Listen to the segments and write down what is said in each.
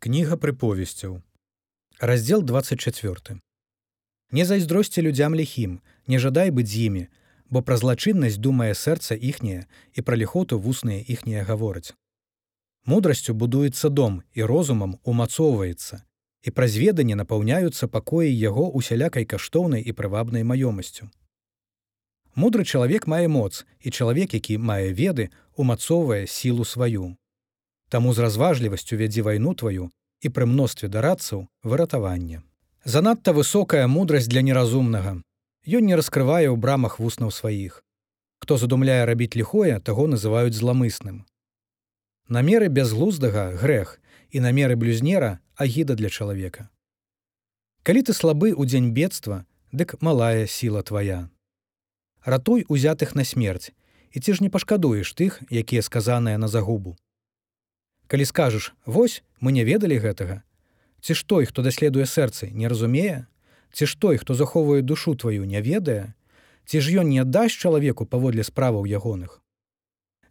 Кніга прыповесцяў. Раздзел 24. Не зайздросці людзям ліхім, не жадай быць з імі, бо пра злачыннасць думае сэрца іхняе і пра ліхоту вусныя іхнія гавораць. Мудрасцю будуецца дом і розумам умацоўваецца, і праз веданне напаўняюцца пакоі яго усялякай каштоўнай і прывабнай маёмасцю. Мудры чалавек мае моц, і чалавек, які мае веды, умацоўвае сілу сваю. Таму з разважлівасцю вядзі вайну тваю і пры мностве дарадцаў выратаванне. Занадта высокая мудрасць для неразумнага. Ён не раскрывае ў брамах вуснаў сваіх. Хто задумляе рабіць ліхое, таго называюць зламысным. Намеры бязглуздага грэх і намеры блюзнера агіда для чалавека. Калі ты слабы ў дзень бедства, дык малая сіла твая. Ратуй узятых на смерць, і ці ж не пашкадуеш тых, якія сказаныя на загубу калі скажаш вось мы не ведалі гэтага ці ж той хто даследуе сэрцы не разумее? Ці ж той хто захоўвае душу тваю не ведае? Ці ж ён не аддасць чалавеку паводле справаў ягоных?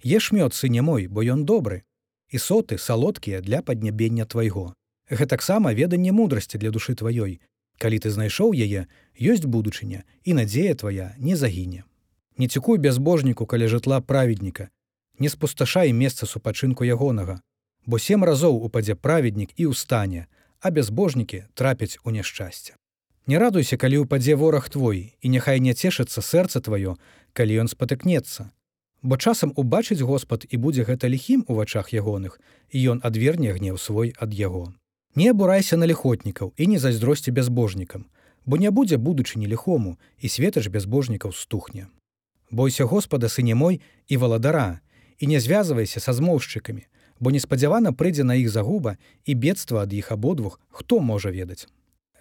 Еш мёд сыне мой бо ён добры і соты салодкія для паднябення твайго. Гэтаксама веданне мудрасці для душы тваёй. Калі ты знайшоў яе ёсць будучыня і надзея твая не загіне. Не цюкуй бязбожніку каля жытла праведніка. Не спусташай месца супачынку ягонага бо сем разоў упадзе праведнік і ўстане, а бязбожнікі трапяць у няшчасце. Не радуйся, калі ўпадзе вораг твой і няхай не цешыцца сэрца тваё, калі ён спатыкнецца. Бо часам убачыць Господ і будзе гэта ліхім у вачах ягоных, і ён адверне гнеў свой ад яго. Не абурайся на ліхотнікаў і не зайздросці бязбожнікам, бо не будзе будучыні ліхому і светаж бязбожнікаў стухне. Бойся Господа сыне мой і валадара, і не звязвайся са змоўшчыкамі, бо неспадзявана прыйдзе на іх загуба і бедства ад іх абодвух хто можа ведаць.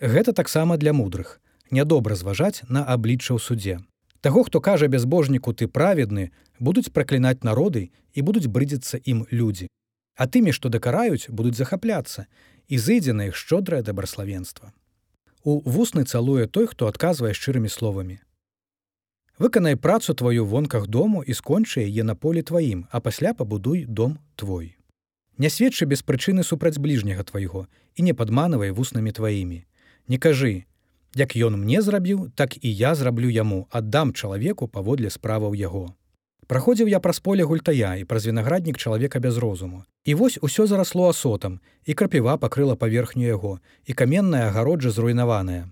Гэта таксама для мудрых нядобра зважаць на аблічча ў суде. Таго, хто кажа бязбожніку ты праведны, будуць праклінаць народы і будуць брыдзецца ім людзі. А тымі, што дакараюць, будуць захапляцца і зыдзе на іх шчодрае дабраславенства. У вусны цалуе той, хто адказвае шчырымі словамі. Выканай працу тваю вонках дому і скончы яе на поле тваім, а пасля пабудуй дом твой. Не сведчы без прычыны супраць бліжняга твайго і не падманывай вуснамі тваімі. Не кажы, як ён мне зрабіў, так і я зраблю яму, аддам чалавеку паводле справаў яго. Праходзіў я праз поле гультая і праз вінаграднік чалавека без розуму. І вось усё зарасло асотам, і крапіва пакрыла паверхню яго, і каменная агароджа зруйнаваная.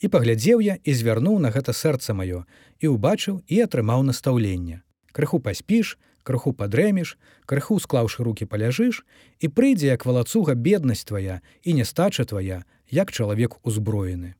І паглядзеў я і звярнуў на гэта сэрца маё і ўбачыў і атрымаў настаўленне. Крыху паспіш, крыху падрэміш, крыху склаўшы руки паляжыш і прыйдзе як валацуга беднасць твая і нестача твая, як чалавек узброены.